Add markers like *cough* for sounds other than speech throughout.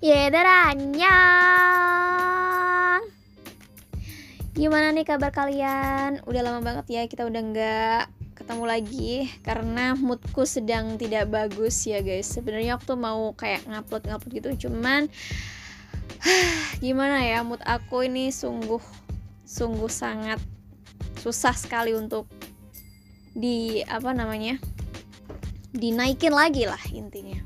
Yedara annyeong Gimana nih kabar kalian? Udah lama banget ya kita udah nggak ketemu lagi karena moodku sedang tidak bagus ya guys. Sebenarnya aku tuh mau kayak ngupload ngupload gitu, cuman *sighs* gimana ya mood aku ini sungguh sungguh sangat susah sekali untuk di apa namanya dinaikin lagi lah intinya.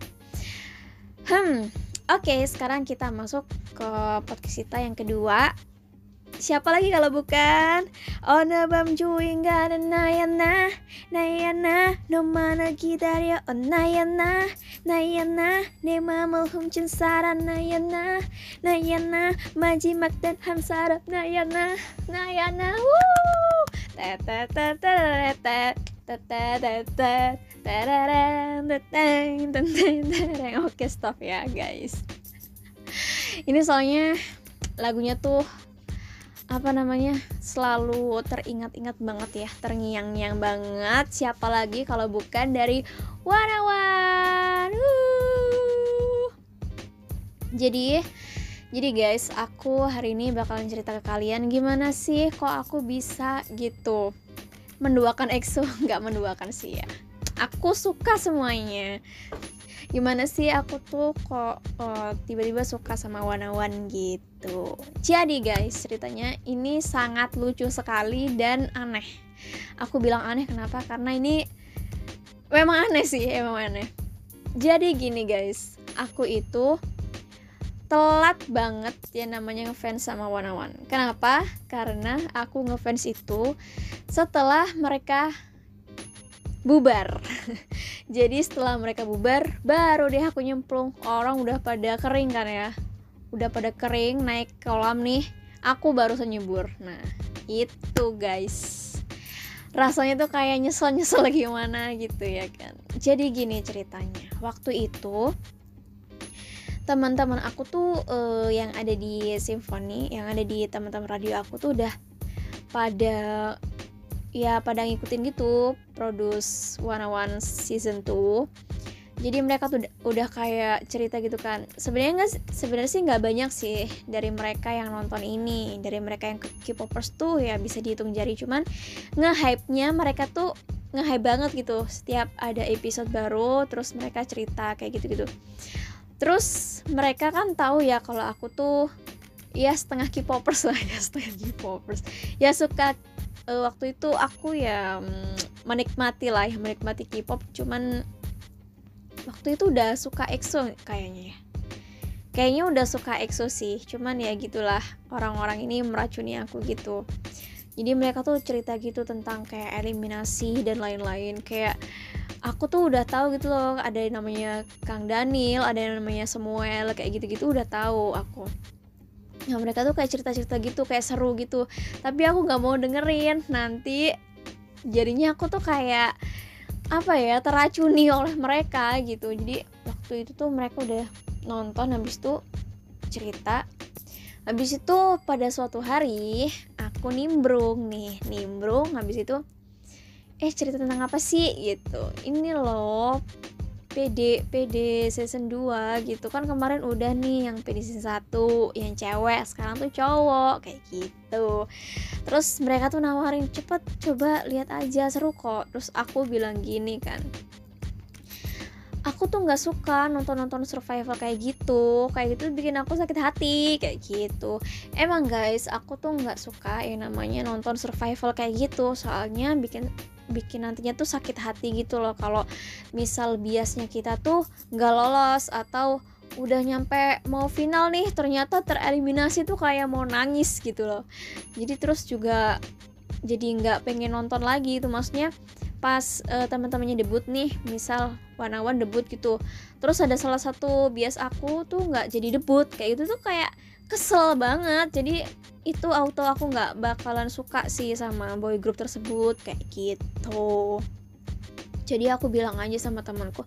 Hmm, oke sekarang kita masuk ke podcast kita yang kedua. Siapa lagi kalau bukan? Ona bam juinga dan nayana Nayana no mana gidario oh nayana Nayana ne mamul humcin saran nayana Nayana majimak dan hamsarap nayana Nayana woo Oke stop ya guys. Ini soalnya lagunya tuh apa namanya selalu teringat-ingat banget ya terngiang-ngiang banget. Siapa lagi kalau bukan dari Warawan jadi jadi guys aku hari ini bakalan cerita ke kalian gimana sih kok aku bisa gitu menduakan EXO? *laughs* Nggak menduakan sih ya. Aku suka semuanya. Gimana sih aku tuh kok uh, tiba-tiba suka sama Wanawan gitu? Jadi guys ceritanya ini sangat lucu sekali dan aneh. Aku bilang aneh kenapa? Karena ini memang aneh sih emang aneh. Jadi gini guys aku itu telat banget ya namanya ngefans sama Wanawan. Kenapa? Karena aku ngefans itu setelah mereka bubar. *laughs* Jadi setelah mereka bubar baru deh aku nyemplung. Orang udah pada kering kan ya? Udah pada kering naik kolam nih. Aku baru nyebur nah itu guys. Rasanya tuh kayak nyesel-nyesel *laughs* gimana gitu ya kan? Jadi gini ceritanya. Waktu itu teman-teman aku tuh uh, yang ada di Symphony yang ada di teman-teman radio aku tuh udah pada ya pada ngikutin gitu produce One season 2 jadi mereka tuh udah kayak cerita gitu kan. Sebenarnya nggak sebenarnya sih nggak banyak sih dari mereka yang nonton ini. Dari mereka yang K-popers tuh ya bisa dihitung jari. Cuman nge-hype nya mereka tuh nge-hype banget gitu. Setiap ada episode baru terus mereka cerita kayak gitu-gitu terus mereka kan tahu ya kalau aku tuh ya setengah K-popers lah *laughs* ya setengah K-popers. Ya suka uh, waktu itu aku ya um, menikmati lah ya menikmati K-pop. Cuman waktu itu udah suka EXO kayaknya ya. Kayaknya udah suka EXO sih cuman ya gitulah orang-orang ini meracuni aku gitu. Jadi mereka tuh cerita gitu tentang kayak eliminasi dan lain-lain kayak aku tuh udah tahu gitu loh ada yang namanya Kang Daniel ada yang namanya Samuel kayak gitu-gitu udah tahu aku. Nah mereka tuh kayak cerita-cerita gitu kayak seru gitu. Tapi aku nggak mau dengerin. Nanti jadinya aku tuh kayak apa ya teracuni oleh mereka gitu. Jadi waktu itu tuh mereka udah nonton habis itu cerita. Habis itu pada suatu hari aku nimbrung nih nimbrung habis itu eh cerita tentang apa sih? Gitu. Ini loh PD PD season 2 gitu. Kan kemarin udah nih yang PD season 1 yang cewek. Sekarang tuh cowok. Kayak gitu. Terus mereka tuh nawarin cepet coba lihat aja. Seru kok. Terus aku bilang gini kan. Aku tuh nggak suka nonton-nonton survival kayak gitu. Kayak gitu bikin aku sakit hati. Kayak gitu. Emang guys aku tuh nggak suka yang namanya nonton survival kayak gitu. Soalnya bikin bikin nantinya tuh sakit hati gitu loh. Kalau misal biasnya kita tuh nggak lolos atau udah nyampe mau final nih ternyata tereliminasi tuh kayak mau nangis gitu loh. Jadi terus juga jadi nggak pengen nonton lagi itu. Maksudnya pas uh, teman-temannya debut nih misal Wanawan debut gitu. Terus ada salah satu bias aku tuh nggak jadi debut. Kayak gitu tuh kayak kesel banget. Jadi itu auto aku nggak bakalan suka sih sama boy group tersebut kayak gitu. Jadi aku bilang aja sama temanku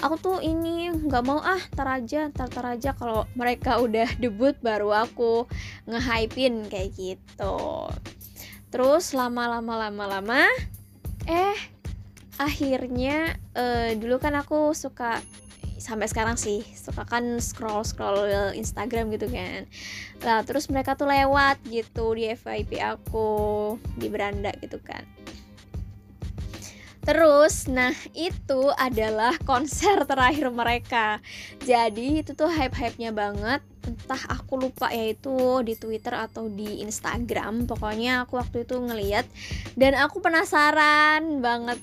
aku tuh ini nggak mau ah tar aja tar tar aja kalau mereka udah debut baru aku nge-hypein kayak gitu. Terus lama lama lama lama eh akhirnya uh, dulu kan aku suka sampai sekarang sih suka kan scroll scroll Instagram gitu kan lah terus mereka tuh lewat gitu di FYP aku di beranda gitu kan Terus, nah itu adalah konser *laughs* terakhir mereka. Jadi itu tuh hype-hypenya banget. Entah aku lupa ya itu di Twitter atau di Instagram. Pokoknya aku waktu itu ngeliat dan aku penasaran banget.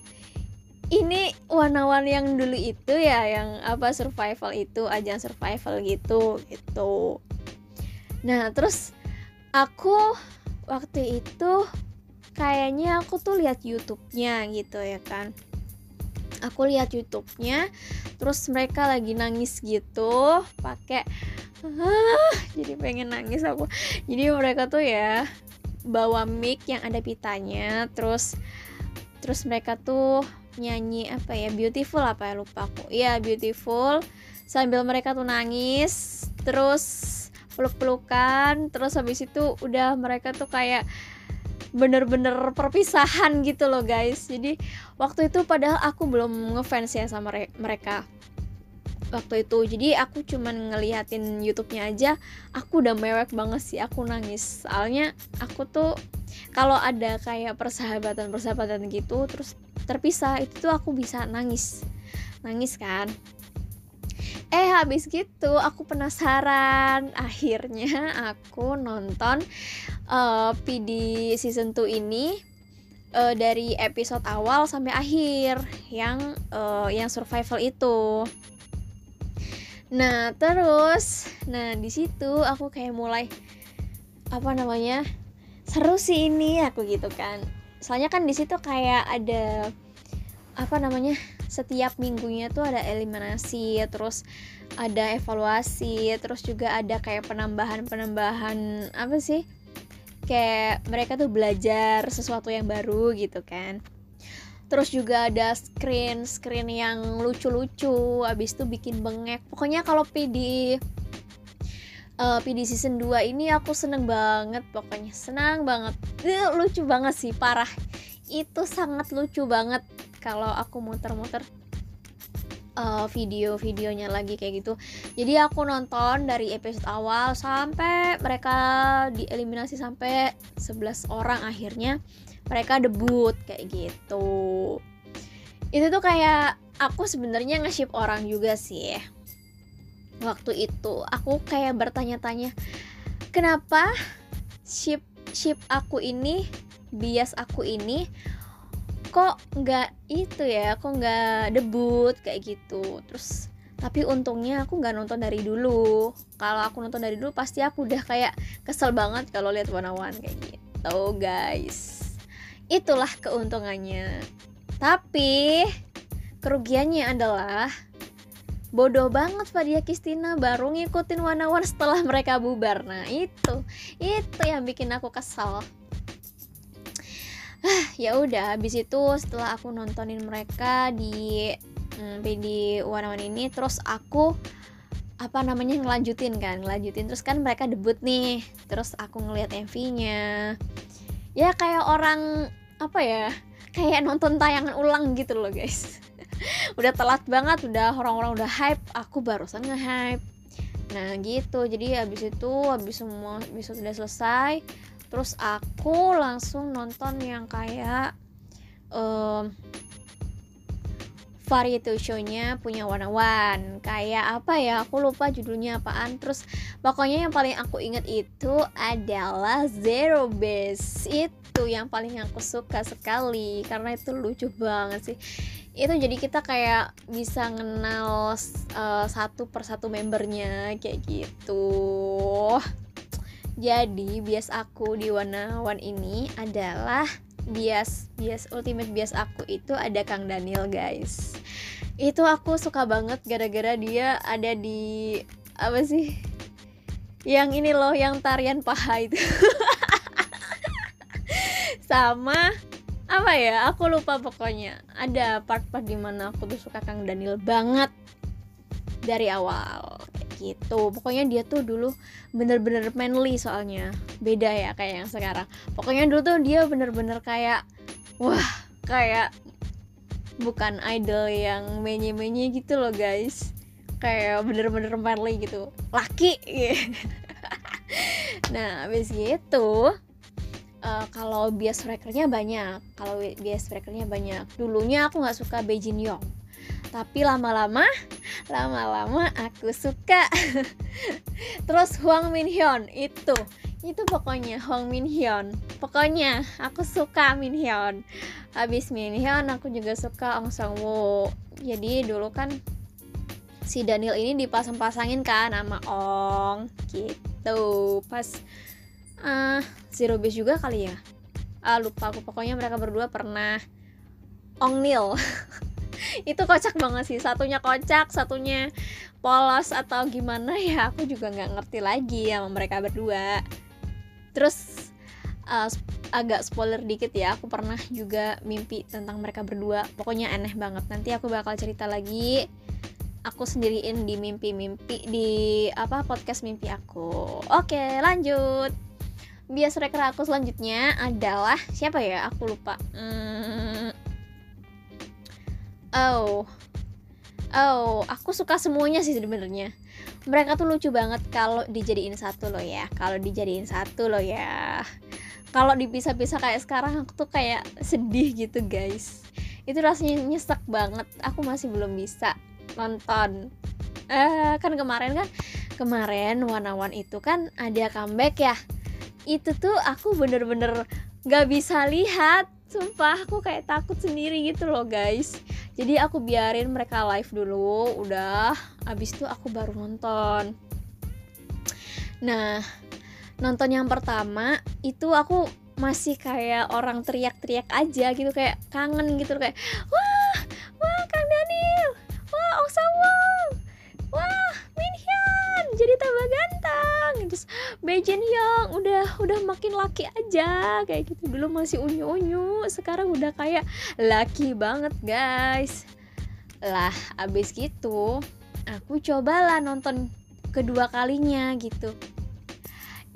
Ini warna-warna yang dulu itu ya, yang apa survival itu, ajang survival gitu, gitu. Nah terus aku waktu itu kayaknya aku tuh lihat YouTube-nya gitu ya kan aku lihat YouTube-nya terus mereka lagi nangis gitu pakai ah, jadi pengen nangis aku jadi mereka tuh ya bawa mic yang ada pitanya terus terus mereka tuh nyanyi apa ya beautiful apa ya lupa aku. Ya beautiful. Sambil mereka tuh nangis terus peluk-pelukan terus habis itu udah mereka tuh kayak bener-bener perpisahan gitu loh guys. Jadi waktu itu padahal aku belum ngefans ya sama mereka waktu itu. Jadi aku cuman ngeliatin YouTube-nya aja aku udah mewek banget sih aku nangis. Soalnya aku tuh kalau ada kayak persahabatan persahabatan gitu terus terpisah itu tuh aku bisa nangis. Nangis kan? Eh habis gitu aku penasaran. Akhirnya aku nonton uh, eh, PD season 2 ini uh, dari episode awal sampai akhir yang uh, yang survival itu. Nah terus nah di situ aku kayak mulai apa namanya seru sih ini aku gitu kan soalnya kan di situ kayak ada apa namanya setiap minggunya tuh ada eliminasi terus ada evaluasi terus juga ada kayak penambahan penambahan apa sih kayak mereka tuh belajar sesuatu yang baru gitu kan. Terus juga ada screen screen yang lucu-lucu abis itu bikin bengek. Pokoknya kalau PD uh, eh, PD season 2 ini aku seneng banget pokoknya senang banget. Uh, lucu banget sih parah. Itu sangat lucu banget kalau aku muter-muter uh, video-videonya lagi kayak gitu. Jadi aku nonton dari episode awal sampai mereka dieliminasi sampai 11 orang akhirnya mereka debut kayak gitu. Itu tuh kayak aku sebenarnya nge-ship orang juga sih waktu itu aku kayak bertanya-tanya kenapa ship ship aku ini bias aku ini kok nggak itu ya kok nggak debut? Kayak gitu. Terus tapi untungnya aku nggak nonton dari dulu. Kalau aku nonton dari dulu pasti aku udah kayak kesel banget kalau lihat one kayak gitu guys. Itulah keuntungannya. Tapi kerugiannya adalah bodoh banget Fadia Kristina. Baru ngikutin one setelah mereka bubar. Nah itu. Itu yang bikin aku kesel. Ya udah. Habis itu setelah aku nontonin mereka di hmm, di One ini terus aku apa namanya ngelanjutin kan. Ngelanjutin. Terus kan mereka debut nih. Terus aku ngeliat MV-nya ya kayak orang apa ya kayak nonton tayangan ulang gitu loh guys udah telat banget udah orang-orang udah hype aku barusan nge-hype. Nah gitu. Jadi habis itu habis semua bisa sudah selesai terus aku langsung nonton yang kayak um, variety show-nya punya One kayak apa ya aku lupa judulnya apaan. Terus pokoknya yang paling aku inget itu adalah Zero Base. Itu yang paling aku suka sekali karena itu lucu banget sih itu jadi kita kayak bisa kenal uh, satu persatu membernya kayak gitu jadi bias aku di warna one ini adalah bias bias ultimate bias aku itu ada Kang Daniel guys. Itu aku suka banget gara-gara dia ada di apa sih? Yang ini loh yang tarian paha itu. *laughs* Sama apa ya? Aku lupa pokoknya. Ada part-part di mana aku tuh suka Kang Daniel banget dari awal. Gitu. Pokoknya dia tuh dulu bener-bener manly soalnya. Beda ya kayak yang sekarang. Pokoknya dulu tuh dia bener-bener kayak wah kayak bukan idol yang menye-menye gitu loh guys. Kayak bener-bener manly gitu. Laki. *laughs* Nah habis gitu uh, kalau bias strikernya banyak. Kalau bias strikernya banyak. Dulunya aku nggak suka Beijing Yong. Tapi lama-lama lama-lama aku suka. *laughs* Terus Huang Min Hyun itu. Itu pokoknya Hong Min Hyun. Pokoknya aku suka Min Hyun. Habis Min Hyun aku juga suka Ong Sang Woo. Jadi dulu kan si Daniel ini dipasang-pasangin kan sama Ong gitu. Pas uh, Zero Base juga kali ya? Ah lupa aku. Pokoknya mereka berdua pernah Ong Nil *laughs* itu kocak banget sih. Satunya kocak satunya polos atau gimana ya aku juga nggak ngerti lagi sama mereka berdua. Terus uh, agak spoiler dikit ya. Aku pernah juga mimpi tentang mereka berdua. Pokoknya aneh banget. Nanti aku bakal cerita lagi. Aku sendiriin di mimpi-mimpi di apa podcast mimpi aku. Oke lanjut bias reker aku selanjutnya adalah siapa ya? Aku lupa. Hmm, oh. Oh aku suka semuanya sih sebenarnya. Mereka tuh lucu banget kalau dijadiin satu loh ya. Kalau dijadiin satu loh ya. Kalau dipisah-pisah kayak sekarang aku tuh kayak sedih gitu guys. Itu rasanya nyesek banget. Aku masih belum bisa nonton. Eh kan kemarin kan kemarin Wanawan itu kan ada comeback ya itu tuh aku bener-bener gak bisa lihat. Sumpah aku kayak takut sendiri gitu loh guys. Jadi aku biarin mereka live dulu udah. Abis itu aku baru nonton. Nah nonton yang pertama itu aku masih kayak orang teriak-teriak aja gitu kayak kangen gitu kayak wah wah Kang Daniel. Wah Ong Beijing Young udah udah makin laki aja kayak gitu. Dulu masih unyu-unyu sekarang udah kayak laki banget guys. Lah abis gitu aku cobalah nonton kedua kalinya gitu.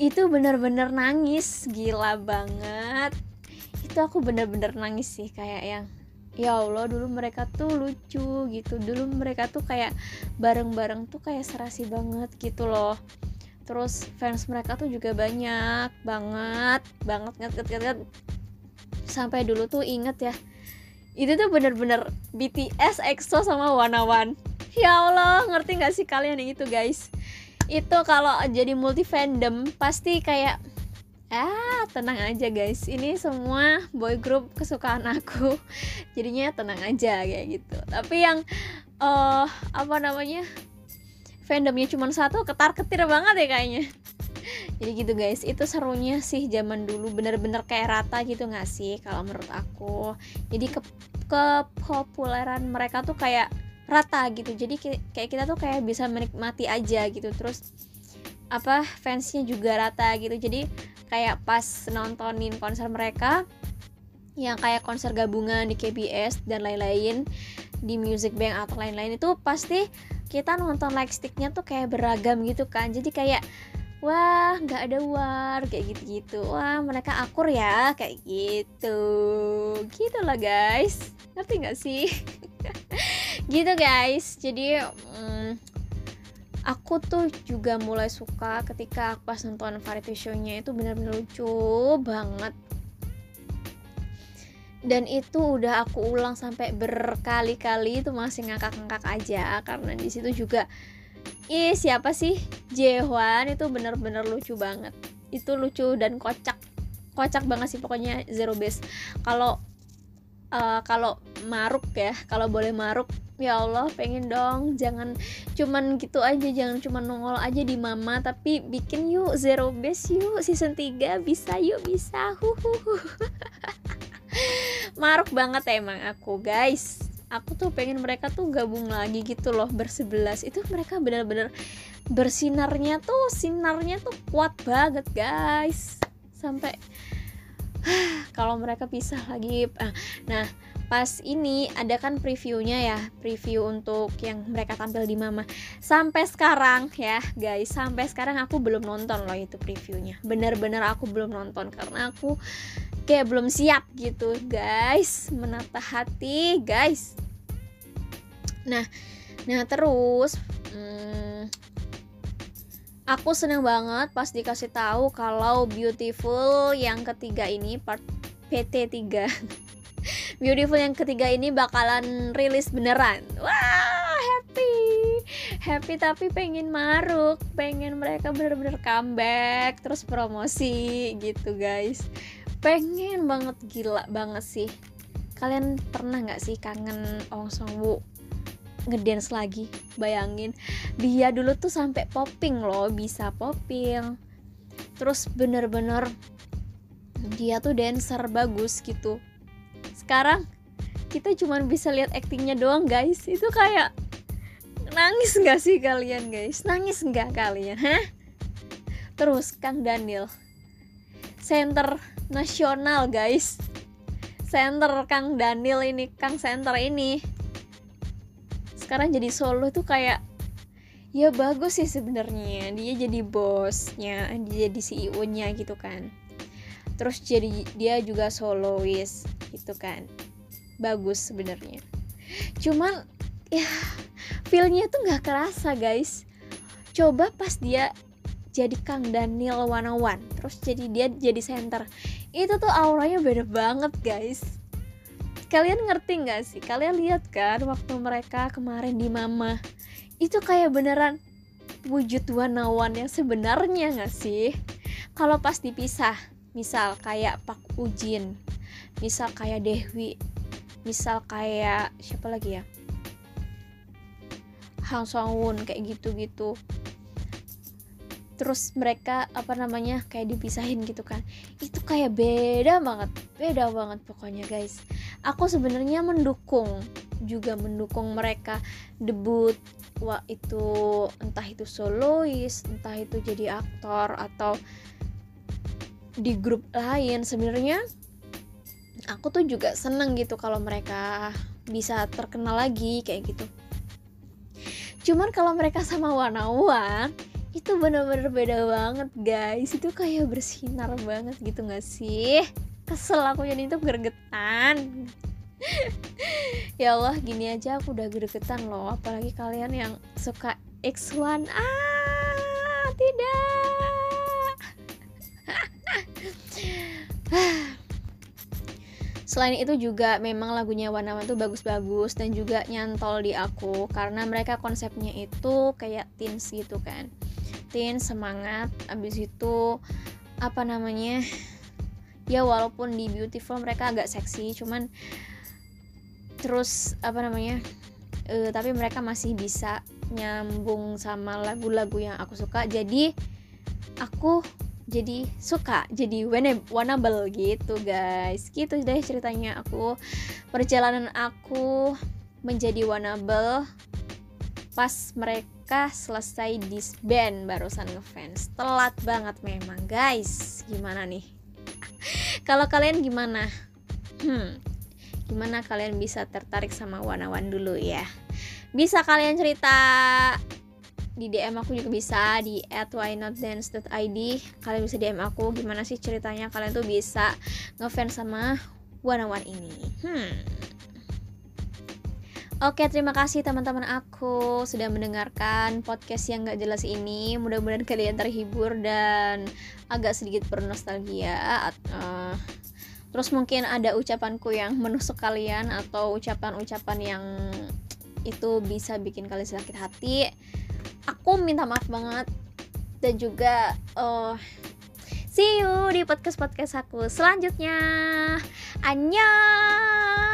Itu bener-bener nangis gila banget. Itu aku bener-bener nangis sih kayak yang ya Allah dulu mereka tuh lucu gitu. Dulu mereka tuh kayak bareng-bareng tuh kayak serasi banget gitu loh terus fans mereka tuh juga banyak banget banget nget nget nget sampai dulu tuh inget ya itu tuh bener-bener BTS EXO sama Wanawan ya Allah ngerti gak sih kalian yang itu guys? Itu kalau jadi multi fandom pasti kayak ah tenang aja guys. Ini semua boy group kesukaan aku. *laughs* Jadinya tenang aja kayak gitu. Tapi yang uh, apa namanya fandomnya cuma satu ketar ketir banget ya kayaknya. *laughs* Jadi gitu guys. Itu serunya sih zaman dulu. Bener-bener kayak rata gitu gak sih kalau menurut aku? Jadi ke kepopuleran mereka tuh kayak rata gitu. Jadi kayak kita tuh kayak bisa menikmati aja gitu. Terus apa fansnya juga rata gitu. Jadi kayak pas nontonin konser mereka yang kayak konser gabungan di KBS dan lain-lain di Music Bank atau lain-lain itu pasti kita nonton like sticknya tuh kayak beragam gitu kan. Jadi kayak wah nggak ada war kayak gitu-gitu. Wah mereka akur ya kayak gitu. Gitu lah guys. Ngerti nggak sih? *laughs* Gitu guys. Jadi hmm, aku tuh juga mulai suka ketika pas nonton variety show-nya itu benar-benar lucu banget dan itu udah aku ulang sampai berkali-kali itu masih ngakak-ngakak aja. Karena di situ juga ih siapa sih? Jehwan itu bener-bener lucu banget. Itu lucu dan kocak. Kocak banget sih pokoknya zero base. Kalau uh, kalau maruk ya kalau boleh maruk ya Allah pengen dong. Jangan cuman gitu aja jangan cuma nongol aja di mama tapi bikin yuk zero base yuk season 3 bisa yuk bisa. Huhuhu *laughs* maruk banget emang aku guys. Aku tuh pengen mereka tuh gabung lagi gitu loh bersebelas. Itu mereka benar-benar bersinarnya tuh sinarnya tuh kuat banget guys. Sampai *sighs* kalau mereka pisah lagi ah, nah pas ini ada kan previewnya ya preview untuk yang mereka tampil di Mama. Sampai sekarang ya guys sampai sekarang aku belum nonton loh itu previewnya. Bener-bener aku belum nonton karena aku kayak belum siap gitu guys. Menata hati guys. Nah nah terus hmm, aku seneng banget pas dikasih tahu kalau Beautiful yang ketiga ini part PT 3 *laughs* Beautiful yang ketiga ini bakalan rilis beneran. Wah happy. Happy tapi pengen maruk. Pengen mereka bener-bener comeback terus promosi gitu guys. Pengen banget gila banget sih. Kalian pernah nggak sih kangen Ong Song Woo? Ngedance lagi bayangin. Dia dulu tuh sampai popping loh bisa popping. Terus bener-bener dia tuh dancer bagus gitu sekarang kita cuma bisa lihat aktingnya doang guys. Itu kayak nangis nggak sih kalian guys? Nangis nggak kalian hah? Terus Kang Daniel center nasional guys. Center Kang Daniel ini Kang center ini. Sekarang jadi solo tuh kayak ya bagus sih sebenarnya. Dia jadi bosnya dia jadi CEO nya gitu kan. Terus jadi dia juga solois gitu kan. Bagus sebenarnya. Cuman ya feelnya tuh nggak kerasa guys. Coba pas dia jadi Kang Daniel One One terus jadi dia jadi center. Itu tuh auranya beda banget guys. Kalian ngerti nggak sih? Kalian lihat kan waktu mereka kemarin di mama? Itu kayak beneran wujud wanawan yang sebenarnya nggak sih? Kalau pas dipisah misal kayak Pak Ujin misal kayak Dewi misal kayak siapa lagi ya? Hang Song Won kayak gitu-gitu. Terus mereka apa namanya kayak dipisahin gitu kan. Itu kayak beda banget beda banget pokoknya guys. Aku sebenarnya mendukung juga mendukung mereka debut wah itu entah itu solois entah itu jadi aktor atau di grup lain. Sebenarnya aku tuh juga seneng gitu kalau mereka bisa terkenal lagi kayak gitu. Cuman kalau mereka sama Wanawan itu bener-bener beda banget guys. Itu kayak bersinar banget gitu gak sih? Kesel aku jadi itu gregetan *laughs* ya Allah gini aja aku udah gregetan loh. Apalagi kalian yang suka X1 ah tidak *laughs* Selain itu juga memang lagunya Wanawan tuh bagus-bagus dan juga nyantol di aku karena mereka konsepnya itu kayak teens gitu kan. Rutin semangat abis itu apa namanya ya walaupun di beautiful mereka agak seksi cuman terus apa namanya uh, tapi mereka masih bisa nyambung sama lagu-lagu yang aku suka. Jadi aku jadi suka jadi wanable gitu guys. Gitu deh ceritanya aku. Perjalanan aku menjadi wanable pas mereka selesai disband barusan ngefans. Telat banget memang guys. Gimana nih? *laughs* Kalau kalian gimana? Hmm gimana kalian bisa tertarik sama Wanawan dulu ya? Bisa kalian cerita di DM aku juga bisa di @whynotdance.id kalian bisa DM aku gimana sih ceritanya kalian tuh bisa ngefans sama Wanawan ini hmm Oke, terima kasih teman-teman aku sudah mendengarkan podcast yang gak jelas ini. Mudah-mudahan kalian terhibur dan agak sedikit bernostalgia. Uh, terus mungkin ada ucapanku yang menusuk kalian atau ucapan-ucapan yang itu bisa bikin kalian sakit hati. Aku minta maaf banget dan juga uh, see you di podcast podcast aku selanjutnya. Annyeong.